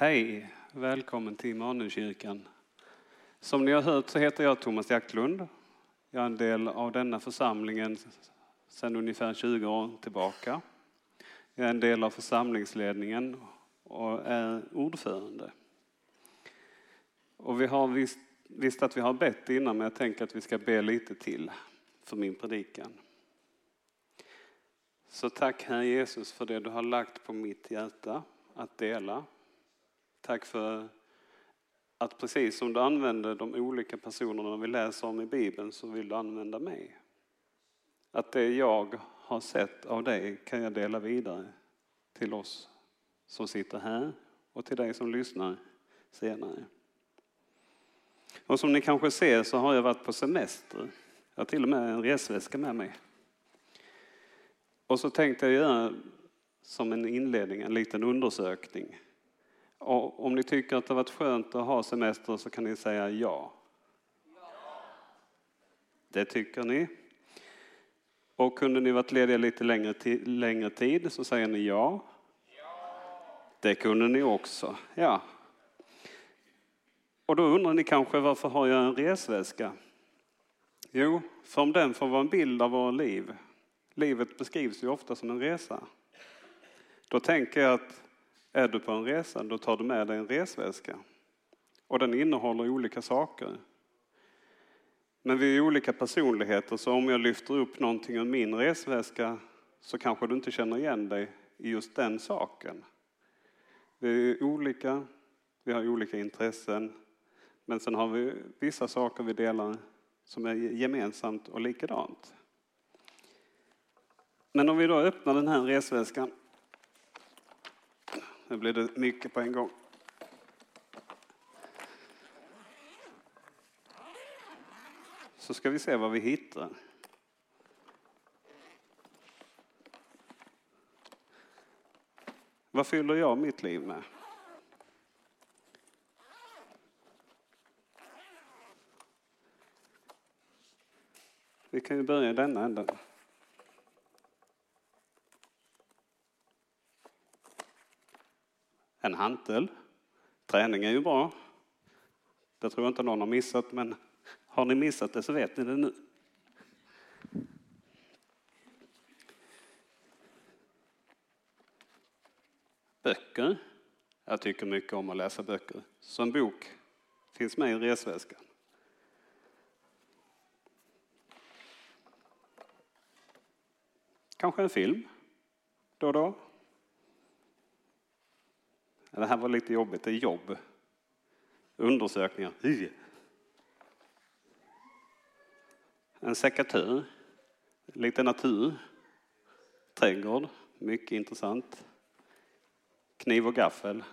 Hej, välkommen till Immanuelkyrkan. Som ni har hört så heter jag Thomas Jaktlund. Jag är en del av denna församlingen sedan ungefär 20 år tillbaka. Jag är en del av församlingsledningen och är ordförande. Och vi har visst, visst att vi har bett innan men jag tänker att vi ska be lite till för min predikan. Så tack Herre Jesus för det du har lagt på mitt hjärta att dela. Tack för att precis som du använder de olika personerna vi läser om i Bibeln så vill du använda mig. Att det jag har sett av dig kan jag dela vidare till oss som sitter här och till dig som lyssnar senare. Och som ni kanske ser så har jag varit på semester. Jag har till och med en resväska med mig. Och så tänkte jag göra som en inledning en liten undersökning. Och om ni tycker att det har varit skönt att ha semester så kan ni säga ja. Det tycker ni. Och kunde ni varit lediga lite längre, längre tid så säger ni ja. Det kunde ni också. Ja. Och då undrar ni kanske varför har jag en resväska? Jo, för om den får vara en bild av våra liv. Livet beskrivs ju ofta som en resa. Då tänker jag att är du på en resa, då tar du med dig en resväska. Och den innehåller olika saker. Men vi är olika personligheter, så om jag lyfter upp någonting ur min resväska så kanske du inte känner igen dig i just den saken. Vi är olika, vi har olika intressen, men sen har vi vissa saker vi delar som är gemensamt och likadant. Men om vi då öppnar den här resväskan. Nu blir det mycket på en gång. Så ska vi se vad vi hittar. Vad fyller jag mitt liv med? Vi kan ju börja i denna änden. En hantel. Träning är ju bra. Det tror jag inte någon har missat, men har ni missat det så vet ni det nu. Böcker. Jag tycker mycket om att läsa böcker. Så en bok finns med i resväskan. Kanske en film då och då. Det här var lite jobbigt, det är jobb. Undersökningar. En sekatur, lite natur, trädgård, mycket intressant. Kniv och gaffel.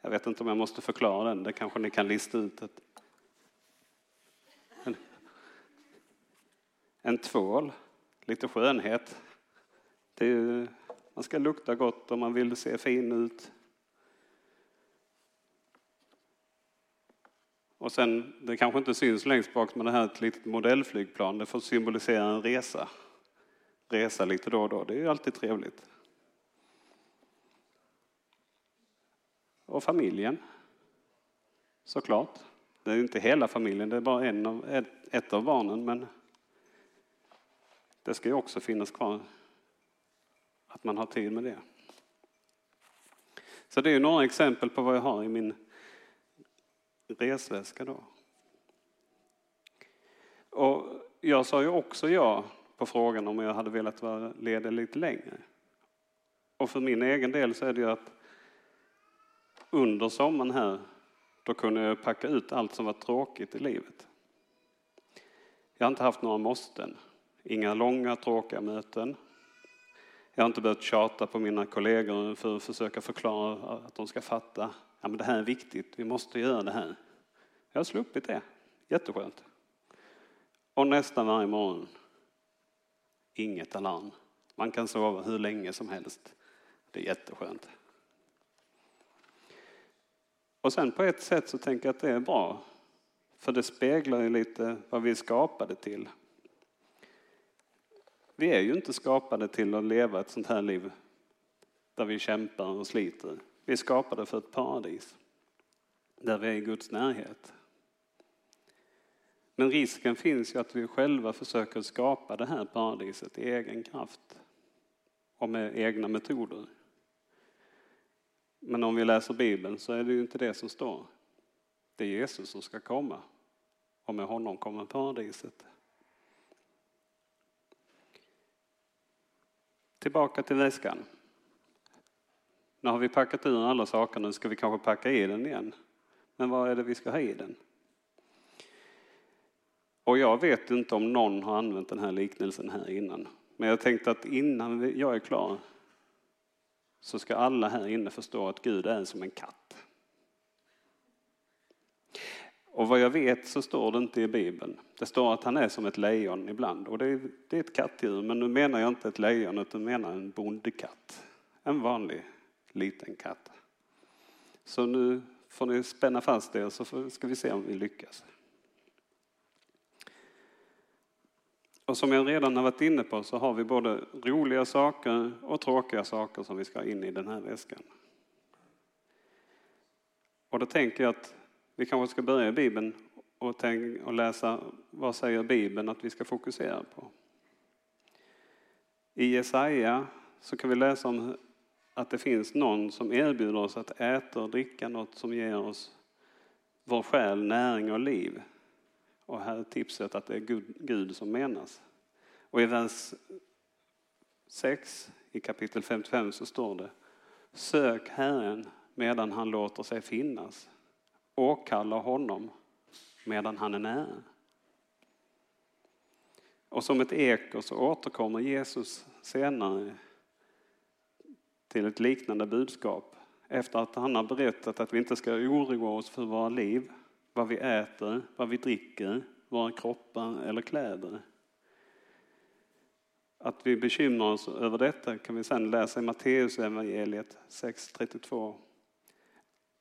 Jag vet inte om jag måste förklara den, det kanske ni kan lista ut. Ett. En, tvål, lite skönhet. Är, man ska lukta gott om man vill se fin ut. Och sen, det kanske inte syns längst bak, men det här är ett litet modellflygplan. Det får symbolisera en resa. Resa lite då och då, det är ju alltid trevligt. Och familjen, såklart. Det är inte hela familjen, det är bara en av, ett, ett av barnen, men det ska ju också finnas kvar. Att man har tid med det. Så det är några exempel på vad jag har i min resväska då. Och jag sa ju också ja på frågan om jag hade velat vara ledig lite längre. Och för min egen del så är det ju att under sommaren här, då kunde jag packa ut allt som var tråkigt i livet. Jag har inte haft några måsten, inga långa tråkiga möten. Jag har inte behövt tjata på mina kollegor för att försöka förklara att de ska fatta ja, men det här är viktigt, vi måste göra det här. Jag har sluppit det, jätteskönt. Och nästan varje morgon, inget alarm. Man kan sova hur länge som helst. Det är jätteskönt. Och sen på ett sätt så tänker jag att det är bra. För det speglar ju lite vad vi är skapade till. Vi är ju inte skapade till att leva ett sånt här liv där vi kämpar och sliter. Vi är skapade för ett paradis där vi är i Guds närhet. Men risken finns ju att vi själva försöker skapa det här paradiset i egen kraft och med egna metoder. Men om vi läser Bibeln så är det ju inte det som står. Det är Jesus som ska komma och med honom kommer paradiset. Tillbaka till väskan. Nu har vi packat ur alla saker, nu ska vi kanske packa i den igen. Men vad är det vi ska ha i den? Och jag vet inte om någon har använt den här liknelsen här innan. Men jag tänkte att innan jag är klar så ska alla här inne förstå att Gud är som en katt. Och vad jag vet så står det inte i Bibeln. Det står att han är som ett lejon ibland. Och det är, det är ett kattdjur, men nu menar jag inte ett lejon utan menar en bondekatt. En vanlig liten katt. Så nu får ni spänna fast er så ska vi se om vi lyckas. Och som jag redan har varit inne på så har vi både roliga saker och tråkiga saker som vi ska ha in i den här väskan. Och då tänker jag att vi kanske ska börja i Bibeln och, tänk, och läsa vad säger Bibeln att vi ska fokusera på. I Jesaja så kan vi läsa om att det finns någon som erbjuder oss att äta och dricka något som ger oss vår själ näring och liv. Och här är tipset att det är Gud, Gud som menas. Och i vers 6 i kapitel 55 så står det Sök Herren medan han låter sig finnas. Åkalla honom medan han är nära. Och som ett eko så återkommer Jesus senare till ett liknande budskap efter att han har berättat att vi inte ska oroa oss för våra liv, vad vi äter, vad vi dricker, våra kroppar eller kläder. Att vi bekymrar oss över detta kan vi sedan läsa i Matteus evangeliet 6.32.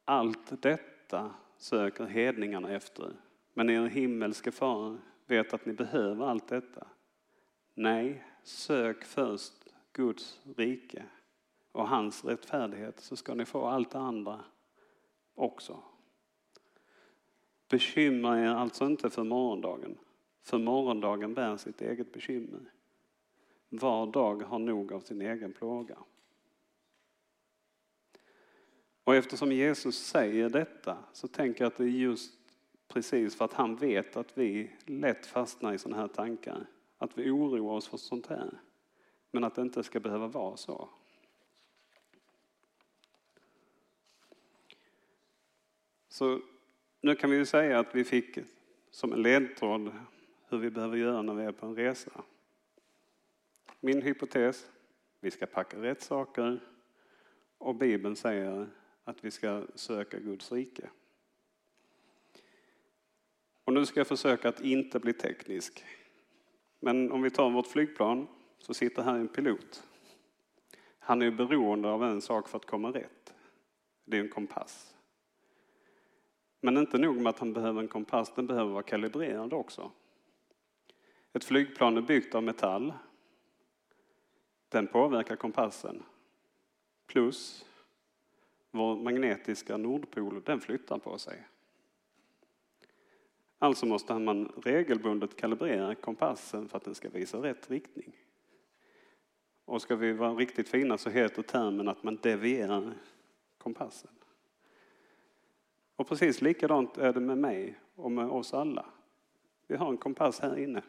Allt detta söker hedningarna efter, men er himmelske far vet att ni behöver allt detta. Nej, sök först Guds rike och hans rättfärdighet så ska ni få allt det andra också. Bekymra er alltså inte för morgondagen, för morgondagen bär sitt eget bekymmer. Var dag har nog av sin egen plåga. Och eftersom Jesus säger detta så tänker jag att det är just precis för att han vet att vi lätt fastnar i sådana här tankar. Att vi oroar oss för sånt här. Men att det inte ska behöva vara så. Så nu kan vi ju säga att vi fick som en ledtråd hur vi behöver göra när vi är på en resa. Min hypotes, vi ska packa rätt saker och Bibeln säger att vi ska söka Guds rike. Och nu ska jag försöka att inte bli teknisk. Men om vi tar vårt flygplan så sitter här en pilot. Han är beroende av en sak för att komma rätt. Det är en kompass. Men inte nog med att han behöver en kompass, den behöver vara kalibrerad också. Ett flygplan är byggt av metall. Den påverkar kompassen. Plus vår magnetiska nordpol, den flyttar på sig. Alltså måste man regelbundet kalibrera kompassen för att den ska visa rätt riktning. Och ska vi vara riktigt fina så heter termen att man devierar kompassen. Och precis likadant är det med mig och med oss alla. Vi har en kompass här inne.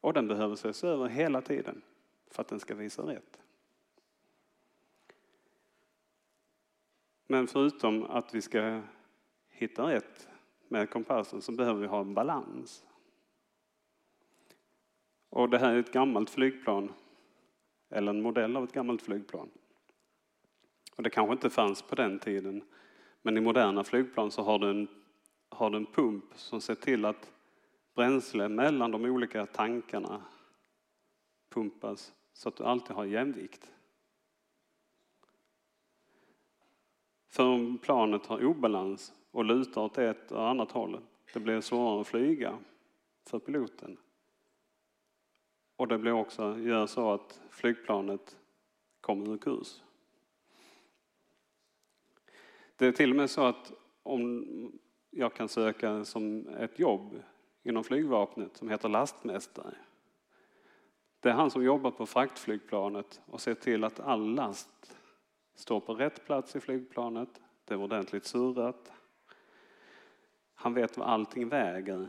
Och den behöver ses över hela tiden för att den ska visa rätt. Men förutom att vi ska hitta rätt med kompassen så behöver vi ha en balans. Och det här är ett gammalt flygplan, eller en modell av ett gammalt flygplan. Och det kanske inte fanns på den tiden, men i moderna flygplan så har du en, har du en pump som ser till att bränsle mellan de olika tankarna pumpas så att du alltid har jämvikt. För om planet har obalans och lutar åt ett och annat håll, det blir svårare att flyga för piloten. Och det blir också, gör så att flygplanet kommer ur kurs. Det är till och med så att om jag kan söka som ett jobb inom flygvapnet som heter lastmästare. Det är han som jobbar på fraktflygplanet och ser till att all last står på rätt plats i flygplanet. Det är ordentligt surrat. Han vet vad allting väger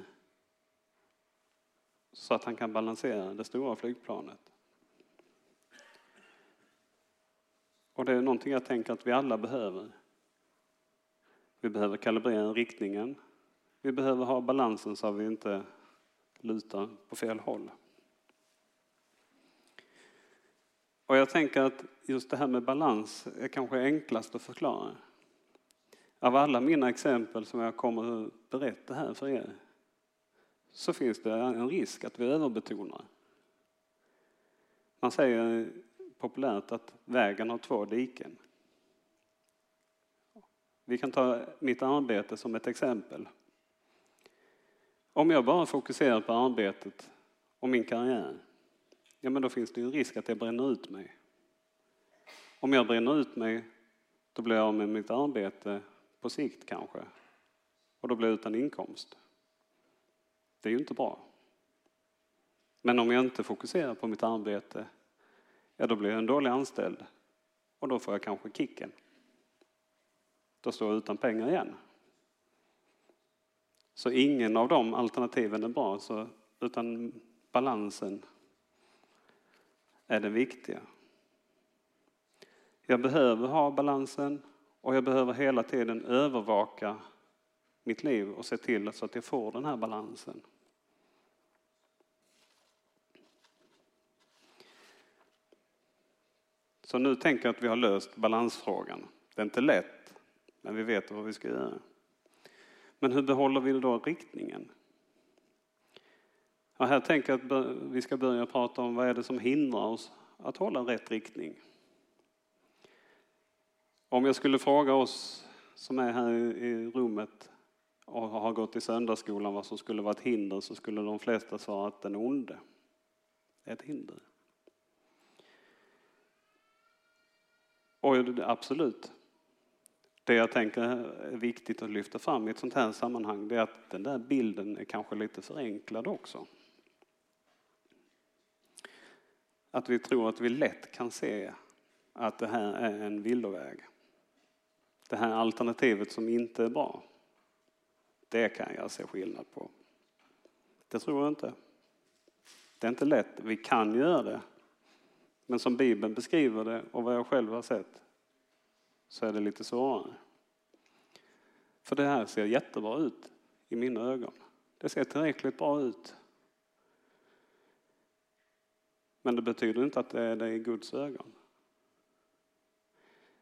så att han kan balansera det stora flygplanet. Och det är någonting jag tänker att vi alla behöver. Vi behöver kalibrera riktningen. Vi behöver ha balansen så att vi inte lutar på fel håll. Och jag tänker att just det här med balans är kanske enklast att förklara. Av alla mina exempel som jag kommer att berätta här för er så finns det en risk att vi överbetonar. Man säger populärt att vägen har två diken. Vi kan ta mitt arbete som ett exempel. Om jag bara fokuserar på arbetet och min karriär, ja men då finns det ju en risk att jag bränner ut mig. Om jag bränner ut mig, då blir jag av med mitt arbete på sikt kanske. Och då blir jag utan inkomst. Det är ju inte bra. Men om jag inte fokuserar på mitt arbete, ja då blir jag en dålig anställd. Och då får jag kanske kicken. Då står jag utan pengar igen. Så ingen av de alternativen är bra, så, utan balansen är det viktiga. Jag behöver ha balansen och jag behöver hela tiden övervaka mitt liv och se till så att jag får den här balansen. Så nu tänker jag att vi har löst balansfrågan. Det är inte lätt, men vi vet vad vi ska göra. Men hur behåller vi då riktningen? Ja, här tänker jag att vi ska börja prata om vad är det som hindrar oss att hålla rätt riktning. Om jag skulle fråga oss som är här i rummet och har gått i söndagsskolan vad som skulle vara ett hinder så skulle de flesta svara att den onde är ett hinder. Och absolut, det jag tänker är viktigt att lyfta fram i ett sånt här sammanhang det är att den där bilden är kanske lite förenklad också. Att vi tror att vi lätt kan se att det här är en villoväg. Det här alternativet som inte är bra. Det kan jag se skillnad på. Det tror jag inte. Det är inte lätt. Vi kan göra det. Men som Bibeln beskriver det och vad jag själv har sett så är det lite svårare. För det här ser jättebra ut i mina ögon. Det ser tillräckligt bra ut. Men det betyder inte att det är det i Guds ögon.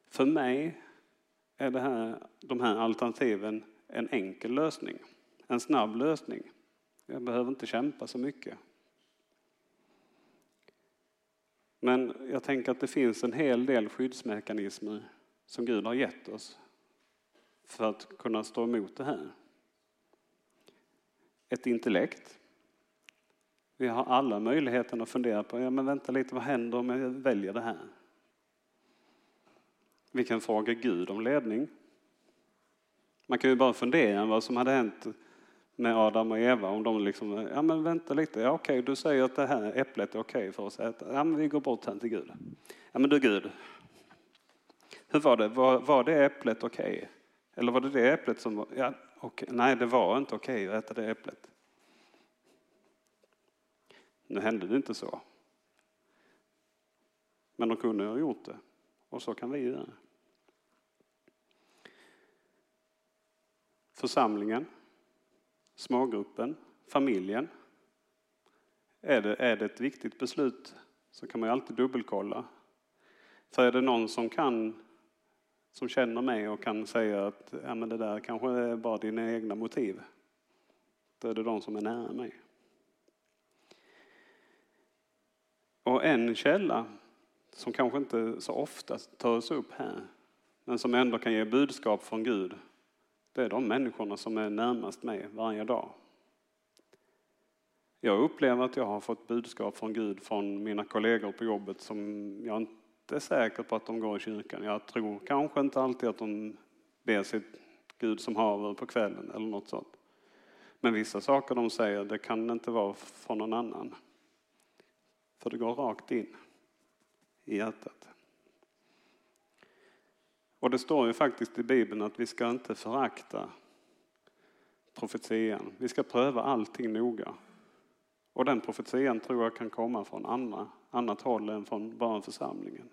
För mig är det här, de här alternativen en enkel lösning. En snabb lösning. Jag behöver inte kämpa så mycket. Men jag tänker att det finns en hel del skyddsmekanismer som Gud har gett oss för att kunna stå emot det här. Ett intellekt. Vi har alla möjligheten att fundera på, ja men vänta lite, vad händer om jag väljer det här? Vi kan fråga Gud om ledning. Man kan ju bara fundera vad som hade hänt med Adam och Eva om de liksom, ja men vänta lite, ja okej du säger att det här äpplet är okej för oss att äta, ja men vi går bort här till Gud. Ja men du Gud, hur var det, var, var det äpplet okej? Eller var det det äpplet som var, ja okej, nej det var inte okej att äta det äpplet. Nu hände det inte så. Men de kunde ha gjort det. Och så kan vi göra. Församlingen, smågruppen, familjen. Är det, är det ett viktigt beslut så kan man ju alltid dubbelkolla. För är det någon som kan, som känner mig och kan säga att ja, men det där kanske är bara dina egna motiv. Då är det de som är nära mig. Och en källa som kanske inte så ofta tas upp här, men som ändå kan ge budskap från Gud, det är de människorna som är närmast mig varje dag. Jag upplever att jag har fått budskap från Gud från mina kollegor på jobbet som jag inte är säker på att de går i kyrkan. Jag tror kanske inte alltid att de ber sitt Gud som haver på kvällen eller något sånt. Men vissa saker de säger, det kan inte vara från någon annan. För det går rakt in i hjärtat. Och det står ju faktiskt i Bibeln att vi ska inte förakta profetian. Vi ska pröva allting noga. Och den profetian tror jag kan komma från andra, annat håll än från barnförsamlingen.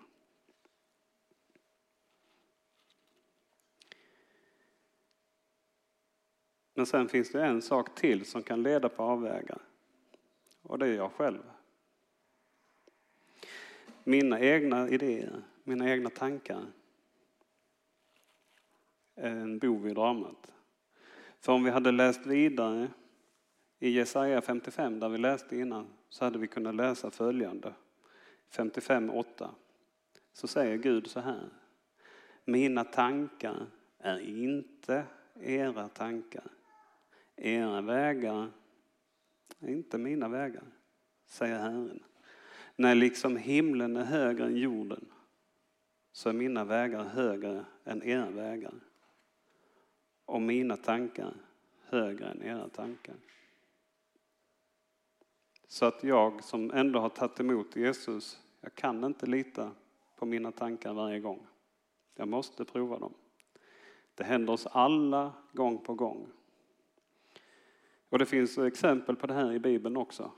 Men sen finns det en sak till som kan leda på avvägar. Och det är jag själv. Mina egna idéer, mina egna tankar är en bov i dramat. För om vi hade läst vidare i Jesaja 55 där vi läste innan så hade vi kunnat läsa följande. 55.8 så säger Gud så här. Mina tankar är inte era tankar. Era vägar är inte mina vägar, säger Herren. När liksom himlen är högre än jorden så är mina vägar högre än era vägar. Och mina tankar högre än era tankar. Så att jag som ändå har tagit emot Jesus, jag kan inte lita på mina tankar varje gång. Jag måste prova dem. Det händer oss alla gång på gång. Och det finns exempel på det här i Bibeln också.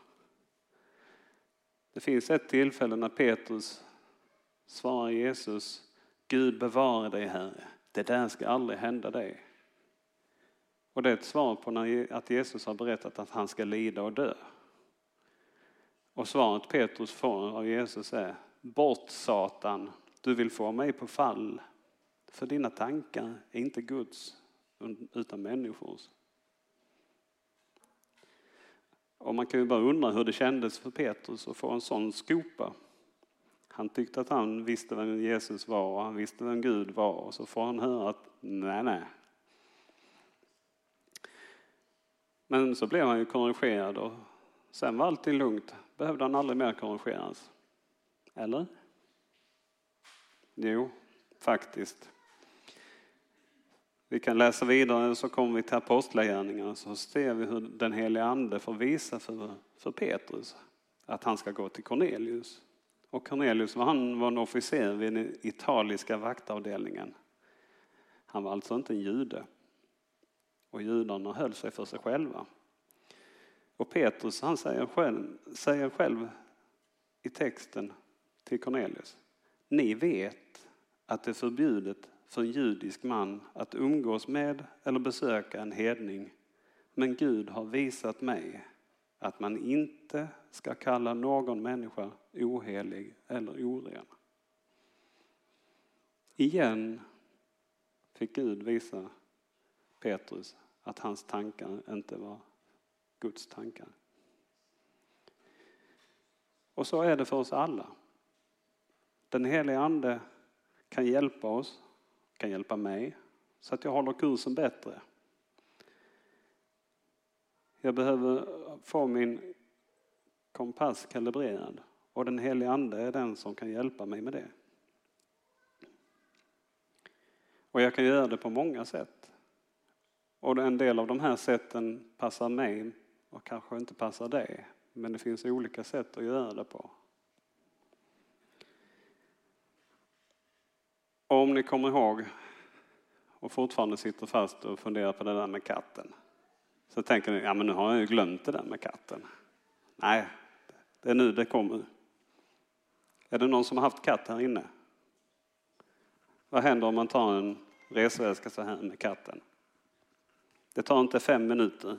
Det finns ett tillfälle när Petrus svarar Jesus, Gud bevare dig Herre, det där ska aldrig hända dig. Och det är ett svar på när, att Jesus har berättat att han ska lida och dö. Och svaret Petrus får av Jesus är, bort Satan, du vill få mig på fall. För dina tankar är inte Guds utan människors. Och man kan ju bara undra hur det kändes för Petrus att få en sån skopa. Han tyckte att han visste vem Jesus var och han visste vem Gud var och så får han höra att nej, nej. Men så blev han ju korrigerad och sen var allting lugnt. Behövde han aldrig mer korrigeras. Eller? Jo, faktiskt. Vi kan läsa vidare så kommer vi till apostlagärningarna så ser vi hur den helige ande får visa för, för Petrus att han ska gå till Cornelius. Och Cornelius han var en officer vid den italiska vaktavdelningen. Han var alltså inte en jude. Och judarna höll sig för sig själva. Och Petrus han säger själv, säger själv i texten till Cornelius. Ni vet att det är förbjudet för en judisk man att umgås med eller besöka en hedning. Men Gud har visat mig att man inte ska kalla någon människa ohelig eller oren. Igen fick Gud visa Petrus att hans tankar inte var Guds tankar. Och så är det för oss alla. Den helige Ande kan hjälpa oss kan hjälpa mig så att jag håller kursen bättre. Jag behöver få min kompass kalibrerad och den helige Ande är den som kan hjälpa mig med det. Och jag kan göra det på många sätt. Och en del av de här sätten passar mig och kanske inte passar dig. Men det finns olika sätt att göra det på. Om ni kommer ihåg och fortfarande sitter fast och funderar på det där med katten. Så tänker ni, ja men nu har jag ju glömt det där med katten. Nej, det är nu det kommer. Är det någon som har haft katt här inne? Vad händer om man tar en resväska så här med katten? Det tar inte fem minuter.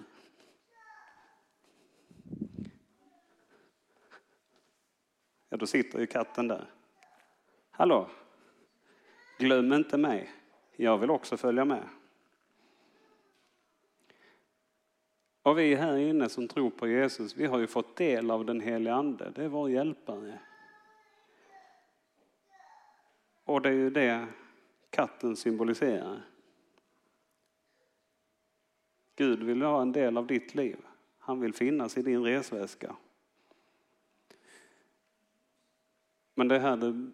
Då sitter ju katten där. Hallå, Glöm inte mig. Jag vill också följa med. Och vi här inne som tror på Jesus, vi har ju fått del av den helige Ande. Det är vår hjälpare. Och det är ju det katten symboliserar. Gud vill ha en del av ditt liv. Han vill finnas i din resväska. Men det här det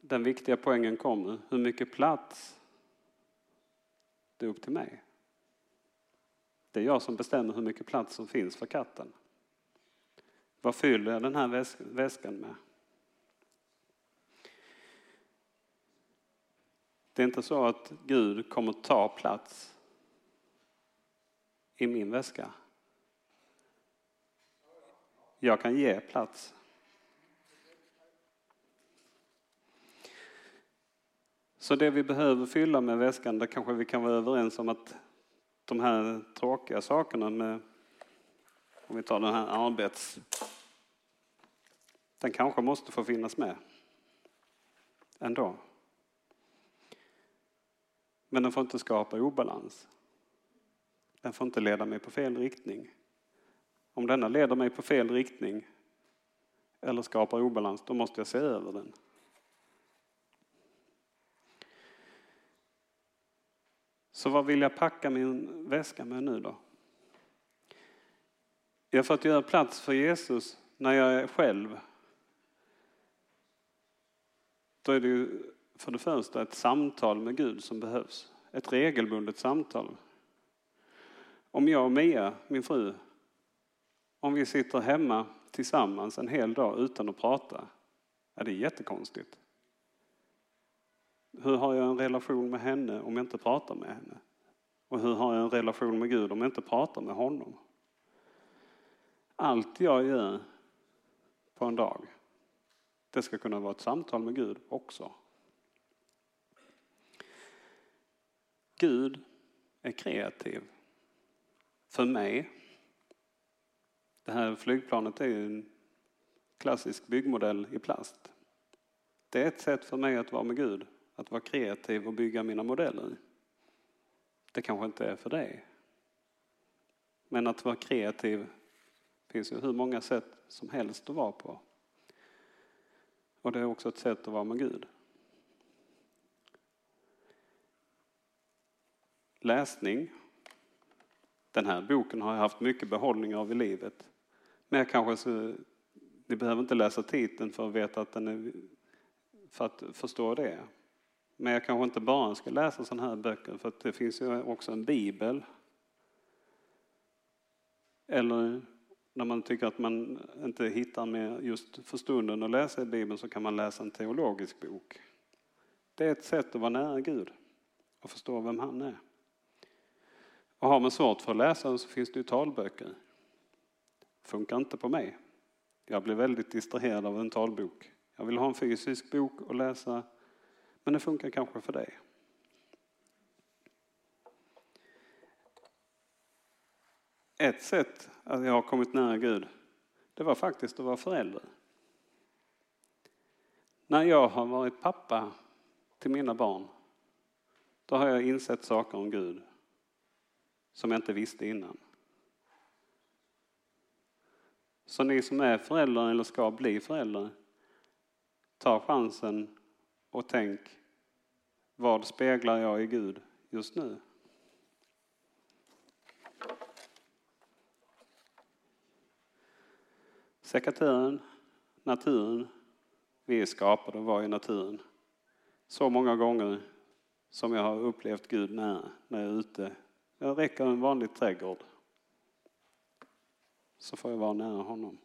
den viktiga poängen kommer. Hur mycket plats Det är upp till mig. Det är jag som bestämmer hur mycket plats som finns för katten. Vad fyller jag den här väs väskan med? Det är inte så att Gud kommer ta plats i min väska. Jag kan ge plats. Så det vi behöver fylla med väskan, där kanske vi kan vara överens om att de här tråkiga sakerna med, om vi tar den här arbets... Den kanske måste få finnas med ändå. Men den får inte skapa obalans. Den får inte leda mig på fel riktning. Om denna leder mig på fel riktning eller skapar obalans, då måste jag se över den. Så vad vill jag packa min väska med nu då? Jag för att göra plats för Jesus när jag är själv. Då är det ju för det första ett samtal med Gud som behövs. Ett regelbundet samtal. Om jag och Mia, min fru, om vi sitter hemma tillsammans en hel dag utan att prata, är det jättekonstigt. Hur har jag en relation med henne om jag inte pratar med henne? Och hur har jag en relation med Gud om jag inte pratar med honom? Allt jag gör på en dag, det ska kunna vara ett samtal med Gud också. Gud är kreativ. För mig, det här flygplanet är ju en klassisk byggmodell i plast. Det är ett sätt för mig att vara med Gud, att vara kreativ och bygga mina modeller. Det kanske inte är för dig. Men att vara kreativ finns ju hur många sätt som helst att vara på. Och det är också ett sätt att vara med Gud. Läsning. Den här boken har jag haft mycket behållning av i livet. Men jag kanske så, ni behöver inte läsa titeln för att veta att den är, för att förstå det. Men jag kanske inte bara ska läsa sådana här böcker för att det finns ju också en bibel. Eller när man tycker att man inte hittar med just för stunden att läsa i bibeln så kan man läsa en teologisk bok. Det är ett sätt att vara nära Gud och förstå vem han är. Och har man svårt för att läsa så finns det ju talböcker. Funkar inte på mig. Jag blir väldigt distraherad av en talbok. Jag vill ha en fysisk bok att läsa men det funkar kanske för dig. Ett sätt att jag har kommit nära Gud, det var faktiskt att vara förälder. När jag har varit pappa till mina barn, då har jag insett saker om Gud som jag inte visste innan. Så ni som är föräldrar eller ska bli föräldrar, ta chansen och tänk, vad speglar jag i Gud just nu? Sekatören, naturen, vi är skapade att vara i naturen. Så många gånger som jag har upplevt Gud nära när jag är ute. Jag räcker en vanlig trädgård så får jag vara nära honom.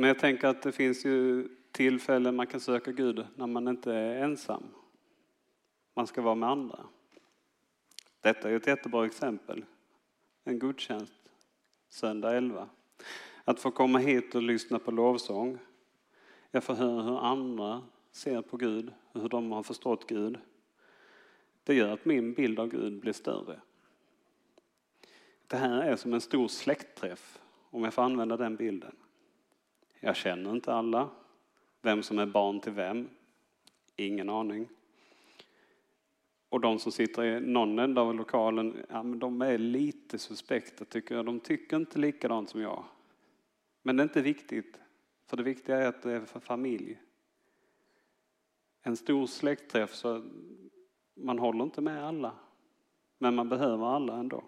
Men jag tänker att det finns ju tillfällen man kan söka Gud när man inte är ensam. Man ska vara med andra. Detta är ett jättebra exempel. En gudstjänst söndag 11. Att få komma hit och lyssna på lovsång. Jag får höra hur andra ser på Gud, hur de har förstått Gud. Det gör att min bild av Gud blir större. Det här är som en stor släktträff, om jag får använda den bilden. Jag känner inte alla. Vem som är barn till vem? Ingen aning. Och de som sitter i någon ända av lokalen, ja, men de är lite suspekta tycker jag. De tycker inte likadant som jag. Men det är inte viktigt. För det viktiga är att det är för familj. En stor släktträff så man håller inte med alla. Men man behöver alla ändå.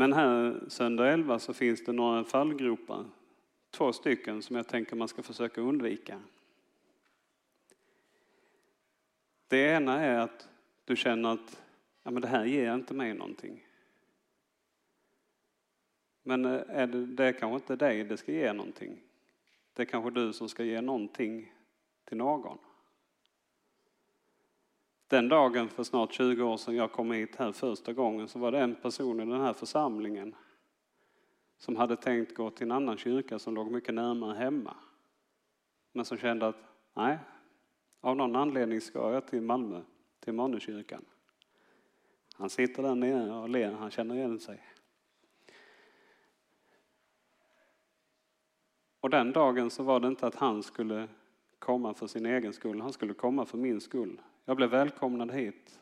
Men här söndag 11 så finns det några fallgropar. Två stycken som jag tänker man ska försöka undvika. Det ena är att du känner att ja, men det här ger inte mig någonting. Men eh, är det, det är kanske inte dig det ska ge någonting. Det är kanske du som ska ge någonting till någon. Den dagen för snart 20 år sedan jag kom hit här första gången så var det en person i den här församlingen som hade tänkt gå till en annan kyrka som låg mycket närmare hemma. Men som kände att nej, av någon anledning ska jag till Malmö, till Mannekyrkan. Han sitter där nere och ler, han känner igen sig. Och den dagen så var det inte att han skulle komma för sin egen skull, han skulle komma för min skull. Jag blev välkomnad hit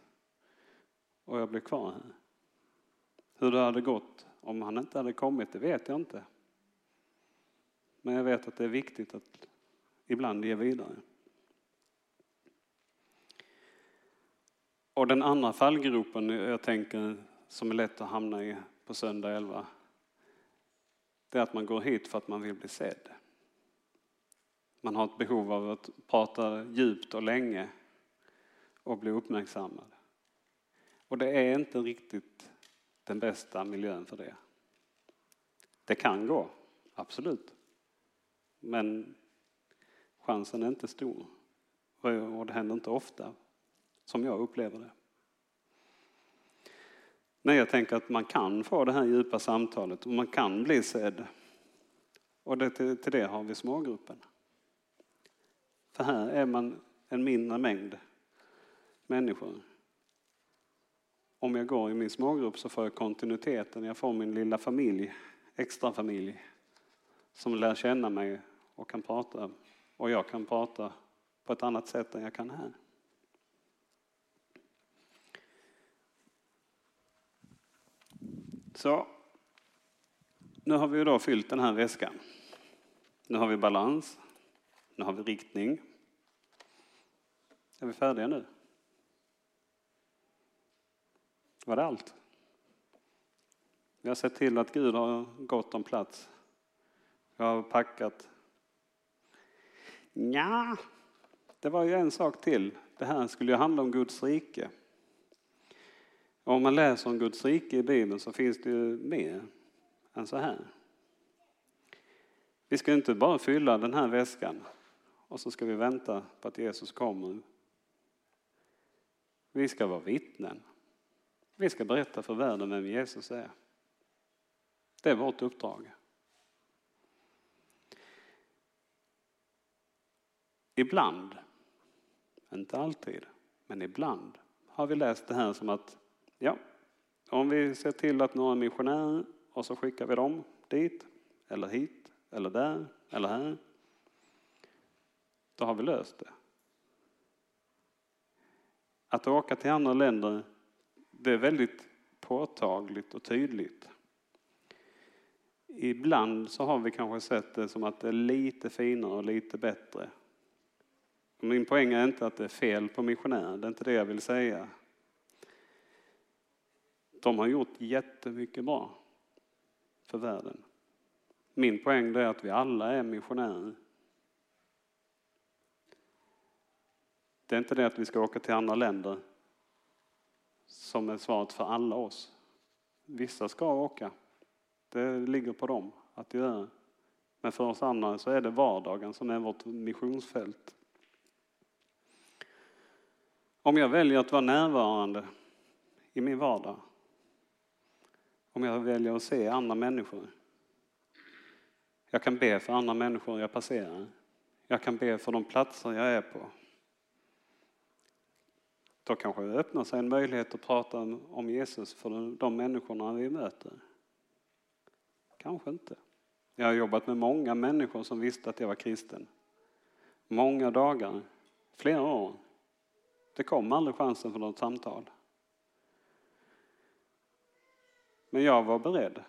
och jag blev kvar här. Hur det hade gått om han inte hade kommit, det vet jag inte. Men jag vet att det är viktigt att ibland ge vidare. Och den andra fallgropen jag tänker som är lätt att hamna i på söndag 11, det är att man går hit för att man vill bli sedd. Man har ett behov av att prata djupt och länge och bli uppmärksammad. Och det är inte riktigt den bästa miljön för det. Det kan gå, absolut. Men chansen är inte stor. Och det händer inte ofta, som jag upplever det. Men jag tänker att man kan få det här djupa samtalet och man kan bli sedd. Och det, till, till det har vi smågruppen. För här är man en mindre mängd människor. Om jag går i min smågrupp så får jag kontinuiteten, jag får min lilla familj, extra familj som lär känna mig och kan prata. Och jag kan prata på ett annat sätt än jag kan här. Så, nu har vi då fyllt den här väskan. Nu har vi balans, nu har vi riktning. Är vi färdiga nu? Var det allt? Vi har sett till att Gud har gott om plats. Jag har packat. Ja, det var ju en sak till. Det här skulle ju handla om Guds rike. Och om man läser om Guds rike i Bibeln så finns det ju mer än så här. Vi ska inte bara fylla den här väskan och så ska vi vänta på att Jesus kommer. Vi ska vara vittnen. Vi ska berätta för världen vem Jesus är. Det är vårt uppdrag. Ibland, inte alltid, men ibland har vi läst det här som att ja, om vi ser till att några missionärer och så skickar vi dem dit eller hit eller där eller här. Då har vi löst det. Att åka till andra länder, det är väldigt påtagligt och tydligt. Ibland så har vi kanske sett det som att det är lite finare och lite bättre. Min poäng är inte att det är fel på missionärer, det är inte det jag vill säga. De har gjort jättemycket bra för världen. Min poäng är att vi alla är missionärer. Det är inte det att vi ska åka till andra länder som är svaret för alla oss. Vissa ska åka. Det ligger på dem att göra. Men för oss andra så är det vardagen som är vårt missionsfält. Om jag väljer att vara närvarande i min vardag, om jag väljer att se andra människor, jag kan be för andra människor jag passerar, jag kan be för de platser jag är på. Då kanske det öppnar sig en möjlighet att prata om Jesus för de människorna vi möter. Kanske inte. Jag har jobbat med många människor som visste att jag var kristen. Många dagar, flera år. Det kom aldrig chansen för något samtal. Men jag var beredd.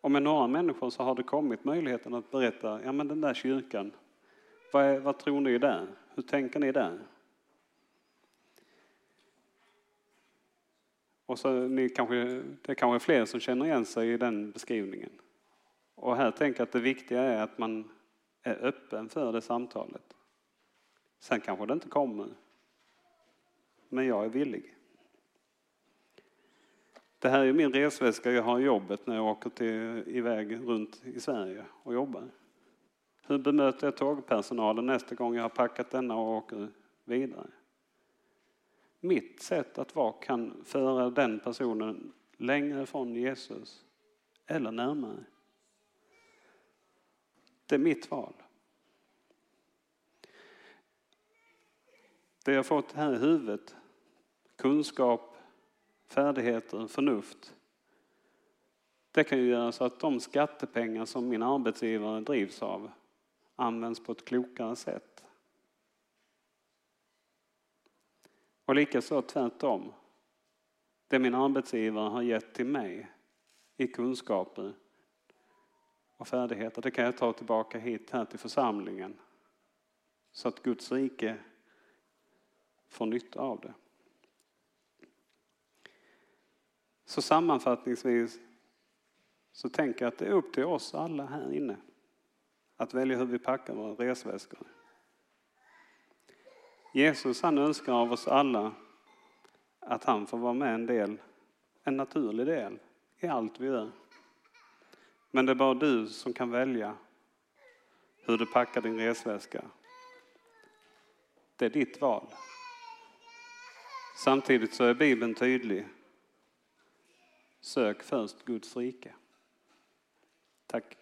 Och med några människor så har det kommit möjligheten att berätta, ja men den där kyrkan, vad, är, vad tror ni där? Hur tänker ni där? Och så ni kanske, det är kanske fler som känner igen sig i den beskrivningen. Och här tänker jag att det viktiga är att man är öppen för det samtalet. Sen kanske det inte kommer. men jag är villig. Det här är min resväska jag har i jobbet när jag åker till, iväg runt i Sverige och jobbar. Hur bemöter jag tågpersonalen nästa gång jag har packat denna och åker vidare? Mitt sätt att vara kan föra den personen längre från Jesus eller närmare. Det är mitt val. Det jag fått här i huvudet, kunskap, färdigheter, förnuft. Det kan ju göra så att de skattepengar som min arbetsgivare drivs av används på ett klokare sätt. Och likaså tvärtom. Det min arbetsgivare har gett till mig i kunskaper och färdigheter, det kan jag ta tillbaka hit här till församlingen. Så att Guds rike får nytta av det. Så sammanfattningsvis så tänker jag att det är upp till oss alla här inne att välja hur vi packar våra resväskor. Jesus han önskar av oss alla att han får vara med en del, en naturlig del i allt vi gör. Men det är bara du som kan välja hur du packar din resväska. Det är ditt val. Samtidigt så är Bibeln tydlig. Sök först Guds rike. Tack.